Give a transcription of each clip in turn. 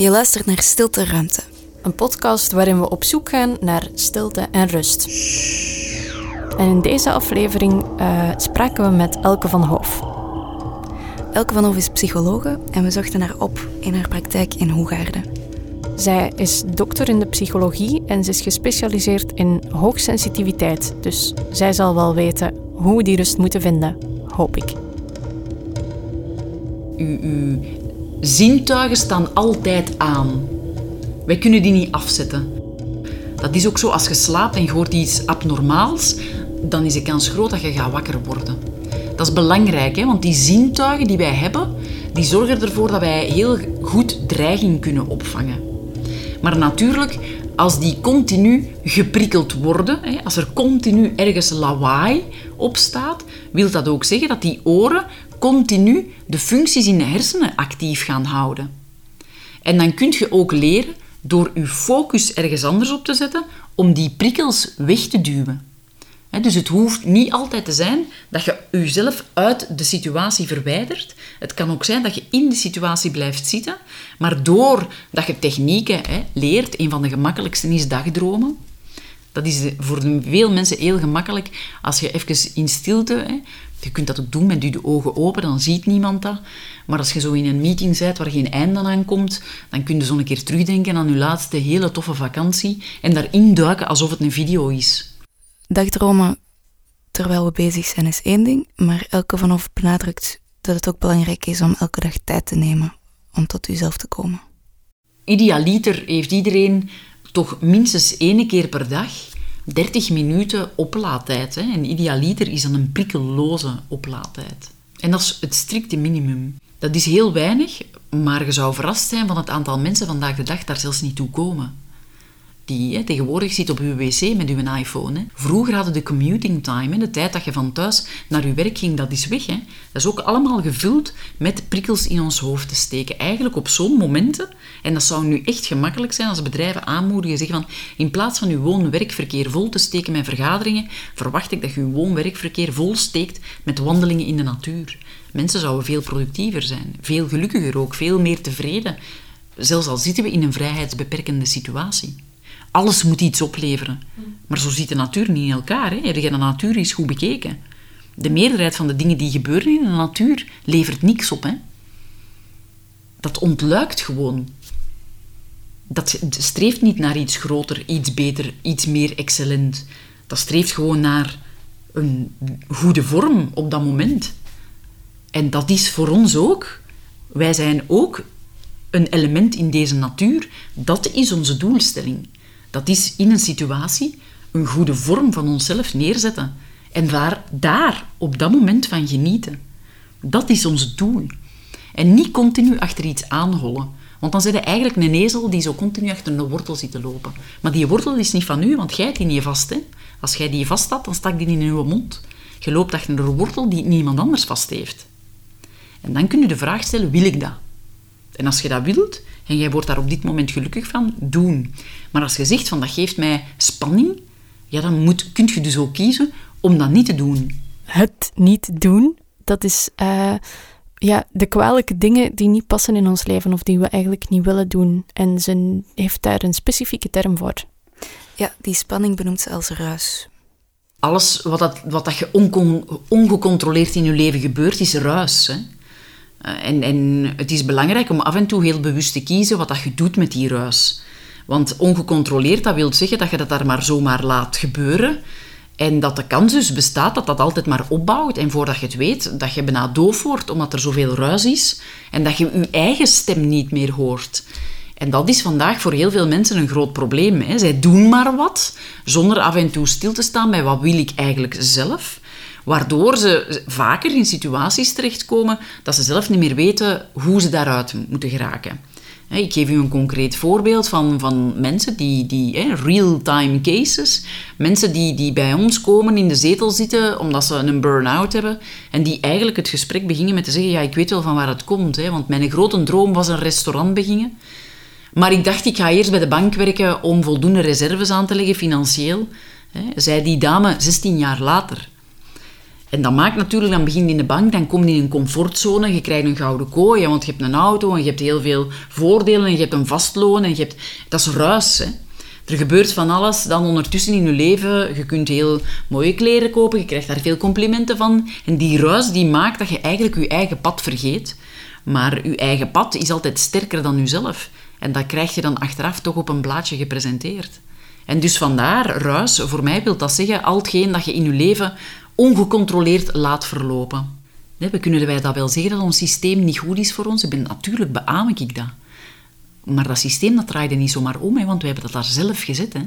Je luistert naar Stilte Ruimte. Een podcast waarin we op zoek gaan naar stilte en rust. En in deze aflevering uh, spraken we met Elke van Hoof. Elke van Hoof is psychologe en we zochten haar op in haar praktijk in Hoegaarden. Zij is dokter in de psychologie en ze is gespecialiseerd in hoogsensitiviteit. Dus zij zal wel weten hoe we die rust moeten vinden, hoop ik. Uw, zintuigen staan altijd aan. Wij kunnen die niet afzetten. Dat is ook zo, als je slaapt en je hoort iets abnormaals, dan is de kans groot dat je gaat wakker worden. Dat is belangrijk, hè? want die zintuigen die wij hebben, die zorgen ervoor dat wij heel goed dreiging kunnen opvangen. Maar natuurlijk, als die continu geprikkeld worden, als er continu ergens lawaai op staat, wil dat ook zeggen dat die oren continu de functies in de hersenen actief gaan houden. En dan kun je ook leren door je focus ergens anders op te zetten om die prikkels weg te duwen. Dus het hoeft niet altijd te zijn dat je jezelf uit de situatie verwijdert. Het kan ook zijn dat je in de situatie blijft zitten, maar doordat je technieken leert, een van de gemakkelijkste is dagdromen. Dat is voor veel mensen heel gemakkelijk als je even in stilte, je kunt dat ook doen met je ogen open, dan ziet niemand dat. Maar als je zo in een meeting bent waar geen einde aan komt, dan kun je zo een keer terugdenken aan je laatste hele toffe vakantie en daarin duiken alsof het een video is. Dagdromen terwijl we bezig zijn is één ding, maar Elke vanaf benadrukt dat het ook belangrijk is om elke dag tijd te nemen om tot uzelf te komen. Idealiter heeft iedereen toch minstens één keer per dag 30 minuten oplaadtijd. Hè. En idealiter is dan een prikkelloze oplaadtijd. En dat is het strikte minimum. Dat is heel weinig, maar je zou verrast zijn van het aantal mensen vandaag de dag daar zelfs niet toe komen die tegenwoordig zit op uw wc met uw iPhone. Vroeger hadden de commuting time, hè, de tijd dat je van thuis naar je werk ging, dat is weg. Hè. Dat is ook allemaal gevuld met prikkels in ons hoofd te steken. Eigenlijk op zo'n momenten, en dat zou nu echt gemakkelijk zijn als bedrijven aanmoedigen, zeggen van in plaats van uw woon-werkverkeer vol te steken met vergaderingen, verwacht ik dat je uw woon-werkverkeer vol steekt met wandelingen in de natuur. Mensen zouden veel productiever zijn, veel gelukkiger ook, veel meer tevreden. Zelfs al zitten we in een vrijheidsbeperkende situatie alles moet iets opleveren. Maar zo zit de natuur niet in elkaar. Hè. De natuur is goed bekeken. De meerderheid van de dingen die gebeuren in de natuur levert niks op. Hè. Dat ontluikt gewoon. Dat streeft niet naar iets groter, iets beter, iets meer excellent. Dat streeft gewoon naar een goede vorm op dat moment. En dat is voor ons ook. Wij zijn ook een element in deze natuur. Dat is onze doelstelling. Dat is in een situatie een goede vorm van onszelf neerzetten en daar, daar op dat moment van genieten. Dat is ons doel. En niet continu achter iets aanhollen. Want dan zit je eigenlijk een ezel die zo continu achter een wortel zit te lopen. Maar die wortel is niet van u, want jij hebt die niet vast. Hè? Als jij die vast had, dan stak die in uw mond. Je loopt achter een wortel die niemand anders vast heeft. En dan kun je de vraag stellen, wil ik dat? En als je dat wilt, en jij wordt daar op dit moment gelukkig van, doen. Maar als je zegt van dat geeft mij spanning, ja, dan moet, kun je dus ook kiezen om dat niet te doen. Het niet doen, dat is uh, ja, de kwalijke dingen die niet passen in ons leven of die we eigenlijk niet willen doen. En ze heeft daar een specifieke term voor. Ja, die spanning benoemt ze als ruis. Alles wat, dat, wat dat je ongecontroleerd in je leven gebeurt, is ruis. Hè? Eh, en, en het is belangrijk om af en toe heel bewust te kiezen wat dat je doet met die ruis. Want ongecontroleerd, dat wil zeggen dat je dat daar maar zomaar laat gebeuren. En dat de kans dus bestaat dat dat altijd maar opbouwt. En voordat je het weet, dat je bijna doof wordt omdat er zoveel ruis is. En dat je je eigen stem niet meer hoort. En dat is vandaag voor heel veel mensen een groot probleem. Hè. Zij doen maar wat, zonder af en toe stil te staan bij wat wil ik eigenlijk zelf. Waardoor ze vaker in situaties terechtkomen dat ze zelf niet meer weten hoe ze daaruit moeten geraken. Ik geef u een concreet voorbeeld van, van mensen die, die real-time cases, mensen die, die bij ons komen in de zetel zitten omdat ze een burn-out hebben en die eigenlijk het gesprek beginnen met te zeggen, ja, ik weet wel van waar het komt, hè, want mijn grote droom was een restaurant beginnen. Maar ik dacht, ik ga eerst bij de bank werken om voldoende reserves aan te leggen, financieel. Zei die dame 16 jaar later. En dat maakt natuurlijk, dan begin je in de bank, dan kom je in een comfortzone, je krijgt een gouden kooi, want je hebt een auto en je hebt heel veel voordelen en je hebt een vastloon en je hebt... Dat is ruis, hè. Er gebeurt van alles dan ondertussen in je leven. Je kunt heel mooie kleren kopen, je krijgt daar veel complimenten van. En die ruis die maakt dat je eigenlijk je eigen pad vergeet. Maar je eigen pad is altijd sterker dan jezelf. En dat krijg je dan achteraf toch op een blaadje gepresenteerd. En dus vandaar, ruis, voor mij wil dat zeggen, al hetgeen dat je in je leven ongecontroleerd laat verlopen. We kunnen wij dat wel zeggen dat ons systeem niet goed is voor ons? Ik ben, natuurlijk beaam ik dat. Maar dat systeem dat draaide niet zomaar om, hè, want wij hebben dat daar zelf gezet. Hè.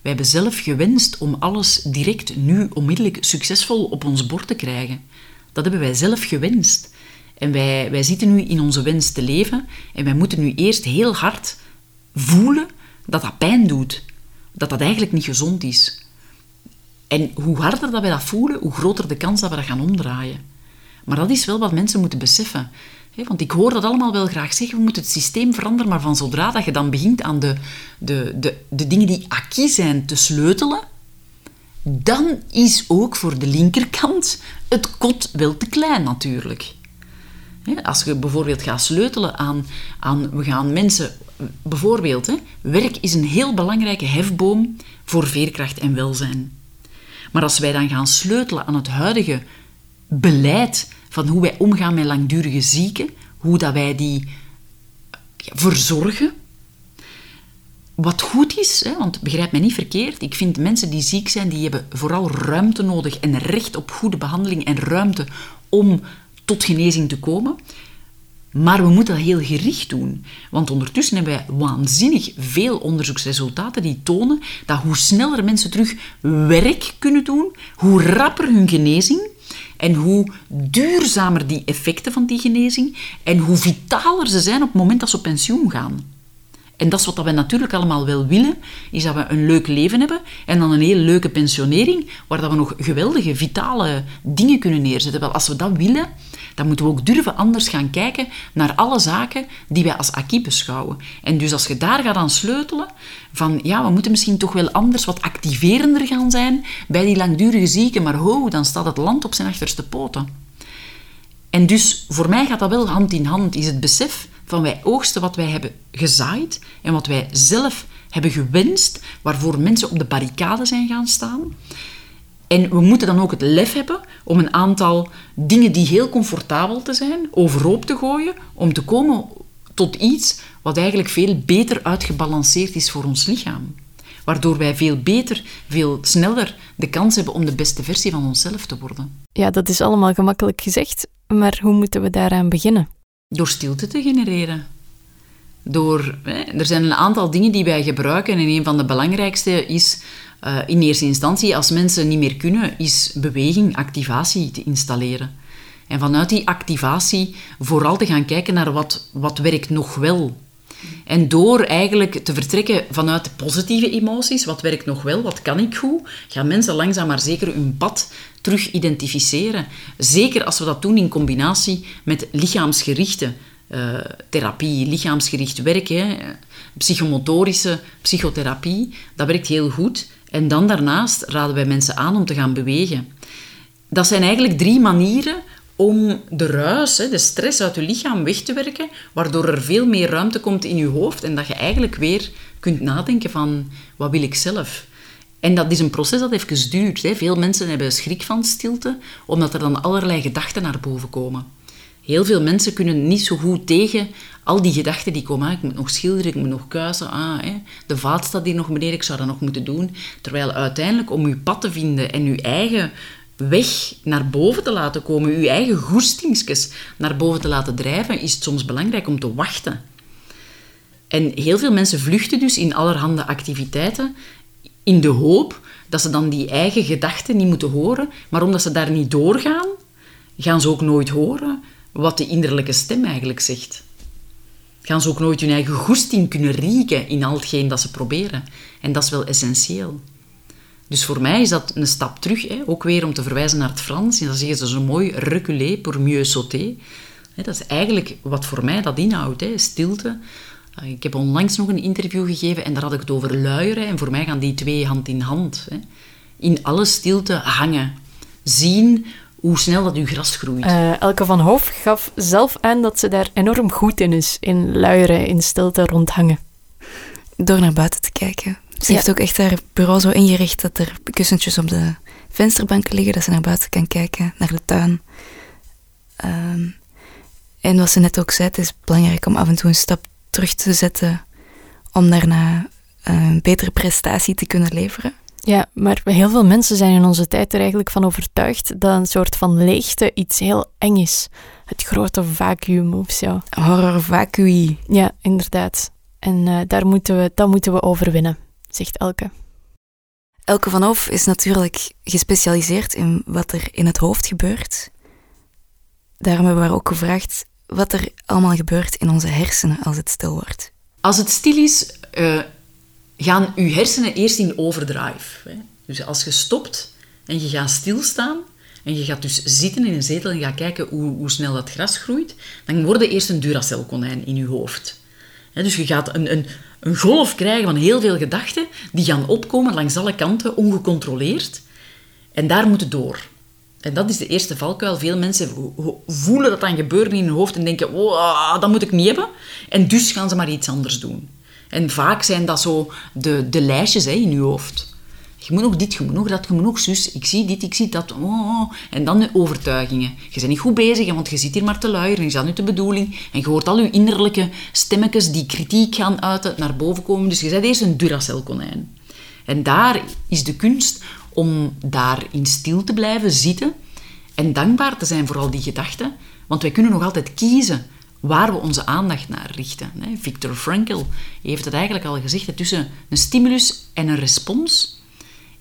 Wij hebben zelf gewenst om alles direct, nu, onmiddellijk succesvol op ons bord te krijgen. Dat hebben wij zelf gewenst. En wij, wij zitten nu in onze wens te leven en wij moeten nu eerst heel hard voelen dat dat pijn doet. Dat dat eigenlijk niet gezond is. En hoe harder dat wij dat voelen, hoe groter de kans dat we dat gaan omdraaien. Maar dat is wel wat mensen moeten beseffen. Want ik hoor dat allemaal wel graag zeggen, we moeten het systeem veranderen, maar van zodra dat je dan begint aan de, de, de, de dingen die acquis zijn te sleutelen, dan is ook voor de linkerkant het kot wel te klein natuurlijk. Als je bijvoorbeeld gaat sleutelen aan, aan we gaan mensen... Bijvoorbeeld, werk is een heel belangrijke hefboom voor veerkracht en welzijn. Maar als wij dan gaan sleutelen aan het huidige beleid van hoe wij omgaan met langdurige zieken, hoe dat wij die verzorgen. Wat goed is, hè, want begrijp mij niet verkeerd, ik vind mensen die ziek zijn, die hebben vooral ruimte nodig en recht op goede behandeling en ruimte om tot genezing te komen. Maar we moeten dat heel gericht doen. Want ondertussen hebben wij waanzinnig veel onderzoeksresultaten die tonen dat hoe sneller mensen terug werk kunnen doen, hoe rapper hun genezing en hoe duurzamer die effecten van die genezing en hoe vitaler ze zijn op het moment dat ze op pensioen gaan. En dat is wat we natuurlijk allemaal wel willen, is dat we een leuk leven hebben en dan een hele leuke pensionering, waar dat we nog geweldige, vitale dingen kunnen neerzetten. Wel, als we dat willen, dan moeten we ook durven anders gaan kijken naar alle zaken die wij als acquis beschouwen. En dus als je daar gaat aan sleutelen, van ja, we moeten misschien toch wel anders, wat activerender gaan zijn bij die langdurige zieken, maar ho, dan staat het land op zijn achterste poten. En dus voor mij gaat dat wel hand in hand, is het besef van wij oogsten wat wij hebben gezaaid en wat wij zelf hebben gewenst, waarvoor mensen op de barricade zijn gaan staan. En we moeten dan ook het lef hebben om een aantal dingen die heel comfortabel te zijn, overhoop te gooien, om te komen tot iets wat eigenlijk veel beter uitgebalanceerd is voor ons lichaam. Waardoor wij veel beter, veel sneller de kans hebben om de beste versie van onszelf te worden. Ja, dat is allemaal gemakkelijk gezegd, maar hoe moeten we daaraan beginnen? Door stilte te genereren. Door, hè, er zijn een aantal dingen die wij gebruiken en een van de belangrijkste is uh, in eerste instantie, als mensen niet meer kunnen, is beweging, activatie te installeren. En vanuit die activatie vooral te gaan kijken naar wat, wat werkt nog wel. En door eigenlijk te vertrekken vanuit positieve emoties, wat werkt nog wel, wat kan ik goed, gaan mensen langzaam maar zeker hun pad terug identificeren. Zeker als we dat doen in combinatie met lichaamsgerichte uh, therapie, lichaamsgericht werken, psychomotorische psychotherapie, dat werkt heel goed. En dan daarnaast raden wij mensen aan om te gaan bewegen. Dat zijn eigenlijk drie manieren om de ruis, de stress uit je lichaam weg te werken, waardoor er veel meer ruimte komt in je hoofd en dat je eigenlijk weer kunt nadenken van wat wil ik zelf. En dat is een proces dat even duurt. Veel mensen hebben schrik van stilte, omdat er dan allerlei gedachten naar boven komen. Heel veel mensen kunnen niet zo goed tegen al die gedachten die komen. Ik moet nog schilderen, ik moet nog kuisen. Ah, hè, de vaat staat hier nog beneden, ik zou dat nog moeten doen. Terwijl uiteindelijk om uw pad te vinden en uw eigen weg naar boven te laten komen, uw eigen goestingsjes naar boven te laten drijven, is het soms belangrijk om te wachten. En heel veel mensen vluchten dus in allerhande activiteiten in de hoop dat ze dan die eigen gedachten niet moeten horen, maar omdat ze daar niet doorgaan, gaan ze ook nooit horen wat de innerlijke stem eigenlijk zegt. Gaan ze ook nooit hun eigen goesting kunnen rieken in al hetgeen dat ze proberen. En dat is wel essentieel. Dus voor mij is dat een stap terug, hè, ook weer om te verwijzen naar het Frans. En dan zeggen ze zo mooi reculer pour mieux sauter. Dat is eigenlijk wat voor mij dat inhoudt, hè, stilte. Eh, ik heb onlangs nog een interview gegeven en daar had ik het over luieren. En voor mij gaan die twee hand in hand. Hè. In alle stilte hangen. Zien hoe snel dat uw gras groeit. Uh, Elke van Hoof gaf zelf aan dat ze daar enorm goed in is, in luieren, in stilte rondhangen. Door naar buiten te kijken. Ze heeft ook echt haar bureau zo ingericht dat er kussentjes op de vensterbanken liggen, dat ze naar buiten kan kijken, naar de tuin. Ehm, en wat ze net ook zei, het is belangrijk om af en toe een stap terug te zetten om daarna een betere prestatie te kunnen leveren. Ja, maar heel veel mensen zijn in onze tijd er eigenlijk van overtuigd dat een soort van leegte iets heel eng is. Het grote vacuüm of zo. Horror vacui. Ja, inderdaad. En uh, daar moeten we, dat moeten we overwinnen, zegt Elke. Elke van Hoof is natuurlijk gespecialiseerd in wat er in het hoofd gebeurt. Daarom hebben we haar ook gevraagd wat er allemaal gebeurt in onze hersenen als het stil wordt. Als het stil is, uh, gaan uw hersenen eerst in overdrive. Hè. Dus als je stopt en je gaat stilstaan en je gaat dus zitten in een zetel en gaat kijken hoe, hoe snel dat gras groeit, dan wordt er eerst een Duracell-konijn in je hoofd. dus je gaat een, een, een golf krijgen van heel veel gedachten die gaan opkomen langs alle kanten, ongecontroleerd. En daar moeten door. En dat is de eerste valkuil. Veel mensen voelen dat dan gebeuren in hun hoofd en denken, oh, dat moet ik niet hebben. En dus gaan ze maar iets anders doen. En vaak zijn dat zo de, de lijstjes hè, in je hoofd. Je moet nog dit, je moet nog dat, je moet nog zus. Ik zie dit, ik zie dat. Oh, oh. En dan de overtuigingen. Je bent niet goed bezig, want je zit hier maar te luieren. Is dat nu de bedoeling? En je hoort al je innerlijke stemmetjes die kritiek gaan uiten, naar boven komen. Dus je bent eerst een Duracell-konijn. En daar is de kunst om daar in stil te blijven zitten en dankbaar te zijn voor al die gedachten. Want wij kunnen nog altijd kiezen waar we onze aandacht naar richten. Victor Frankl heeft het eigenlijk al gezegd, dat tussen een stimulus en een respons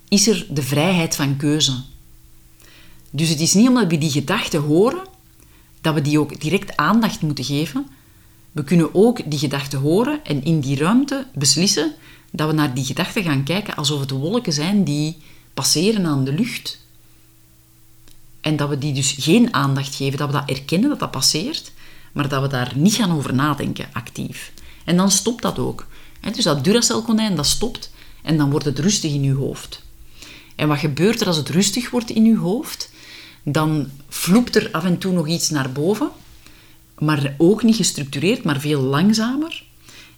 is er de vrijheid van keuze. Dus het is niet omdat we die gedachten horen, dat we die ook direct aandacht moeten geven. We kunnen ook die gedachten horen en in die ruimte beslissen dat we naar die gedachten gaan kijken alsof het wolken zijn die passeren aan de lucht. En dat we die dus geen aandacht geven, dat we dat erkennen dat dat passeert, maar dat we daar niet gaan over nadenken actief. En dan stopt dat ook. Dus dat Duracell-konijn, dat stopt en dan wordt het rustig in je hoofd. En wat gebeurt er als het rustig wordt in je hoofd? Dan vloept er af en toe nog iets naar boven, maar ook niet gestructureerd, maar veel langzamer.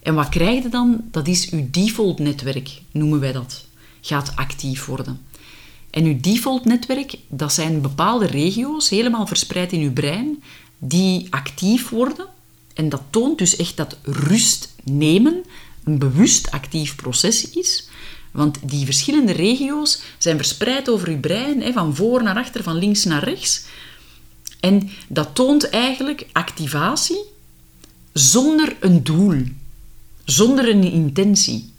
En wat krijg je dan? Dat is uw default-netwerk, noemen wij dat. Gaat actief worden. En uw default-netwerk, dat zijn bepaalde regio's, helemaal verspreid in uw brein, die actief worden. En dat toont dus echt dat rust nemen een bewust actief proces is. Want die verschillende regio's zijn verspreid over uw brein, van voor naar achter, van links naar rechts. En dat toont eigenlijk activatie zonder een doel, zonder een intentie.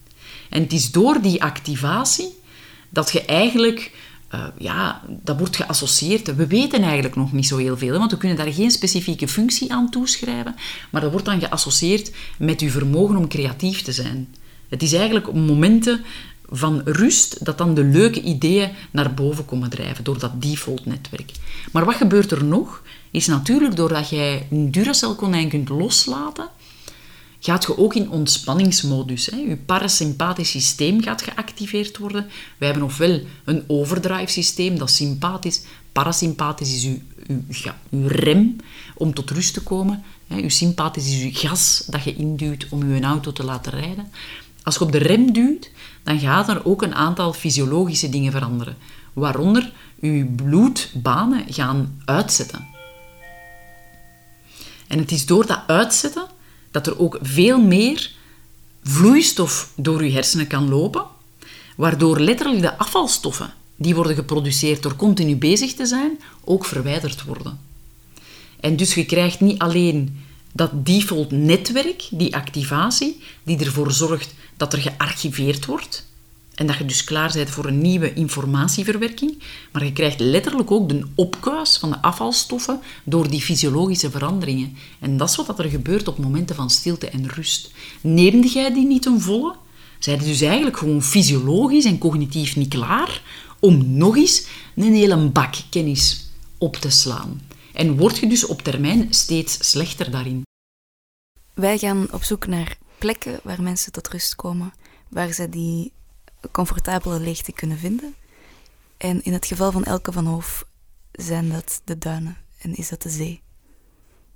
En het is door die activatie dat je eigenlijk uh, ja, dat wordt geassocieerd. We weten eigenlijk nog niet zo heel veel, want we kunnen daar geen specifieke functie aan toeschrijven, maar dat wordt dan geassocieerd met uw vermogen om creatief te zijn. Het is eigenlijk momenten van rust dat dan de leuke ideeën naar boven komen drijven door dat default-netwerk. Maar wat gebeurt er nog? Is natuurlijk doordat jij een Duracell-konijn kunt loslaten, gaat je ook in ontspanningsmodus. Hè. Je parasympathisch systeem gaat geactiveerd worden. Wij hebben ofwel een overdrive systeem, dat is sympathisch. Parasympathisch is uw, ja, rem om tot rust te komen. Hè. Uw sympathisch is uw gas dat je induwt om je auto te laten rijden. Als je op de rem duwt, dan gaat er ook een aantal fysiologische dingen veranderen. Waaronder uw bloedbanen gaan uitzetten. En het is door dat uitzetten dat er ook veel meer vloeistof door je hersenen kan lopen, waardoor letterlijk de afvalstoffen die worden geproduceerd door continu bezig te zijn, ook verwijderd worden. En dus je krijgt niet alleen dat default netwerk, die activatie, die ervoor zorgt dat er gearchiveerd wordt, en dat je dus klaar bent voor een nieuwe informatieverwerking. Maar je krijgt letterlijk ook de opkuis van de afvalstoffen door die fysiologische veranderingen. En dat is wat er gebeurt op momenten van stilte en rust. Neemde jij die niet een volle? Zijn dus eigenlijk gewoon fysiologisch en cognitief niet klaar om nog eens een hele bak kennis op te slaan. En word je dus op termijn steeds slechter daarin. Wij gaan op zoek naar plekken waar mensen tot rust komen, waar ze die comfortabele leegte kunnen vinden. En in het geval van Elke van Hoof zijn dat de duinen en is dat de zee?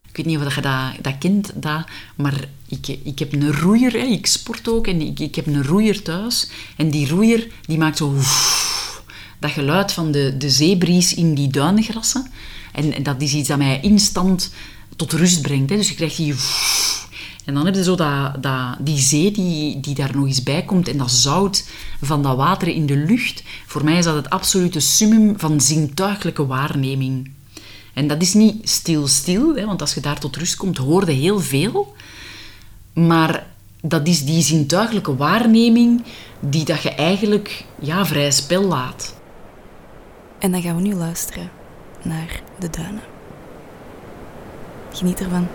Ik weet niet of je dat, dat kent, dat, maar ik, ik heb een roeier, hè. ik sport ook en ik, ik heb een roeier thuis. En die roeier die maakt zo dat geluid van de, de zeebries in die duingrassen. En, en, dat is iets dat mij instant tot rust brengt. Hè. Dus je krijgt die... En dan heb je zo dat, dat, die zee die, die daar nog eens bij komt en dat zout van dat water in de lucht. Voor mij is dat het absolute summum van zintuigelijke waarneming. En dat is niet stil-stil, want als je daar tot rust komt, hoor je heel veel. Maar dat is die zintuigelijke waarneming die dat je eigenlijk ja, vrij spel laat. En dan gaan we nu luisteren naar de duinen. Geniet ervan.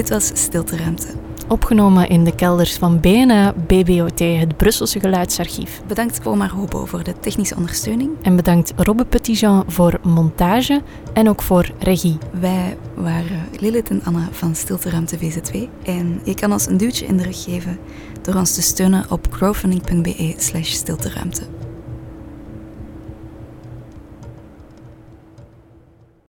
Dit was Stilteruimte. Opgenomen in de kelders van BNA BBOT, het Brusselse Geluidsarchief. Bedankt Omar Hobo voor de technische ondersteuning. En bedankt Robbe Petitjean voor montage en ook voor regie. Wij waren Lilith en Anna van Stilteruimte VZ2. En je kan ons een duwtje in de rug geven door ons te steunen op crowdfunding.be slash stilteruimte.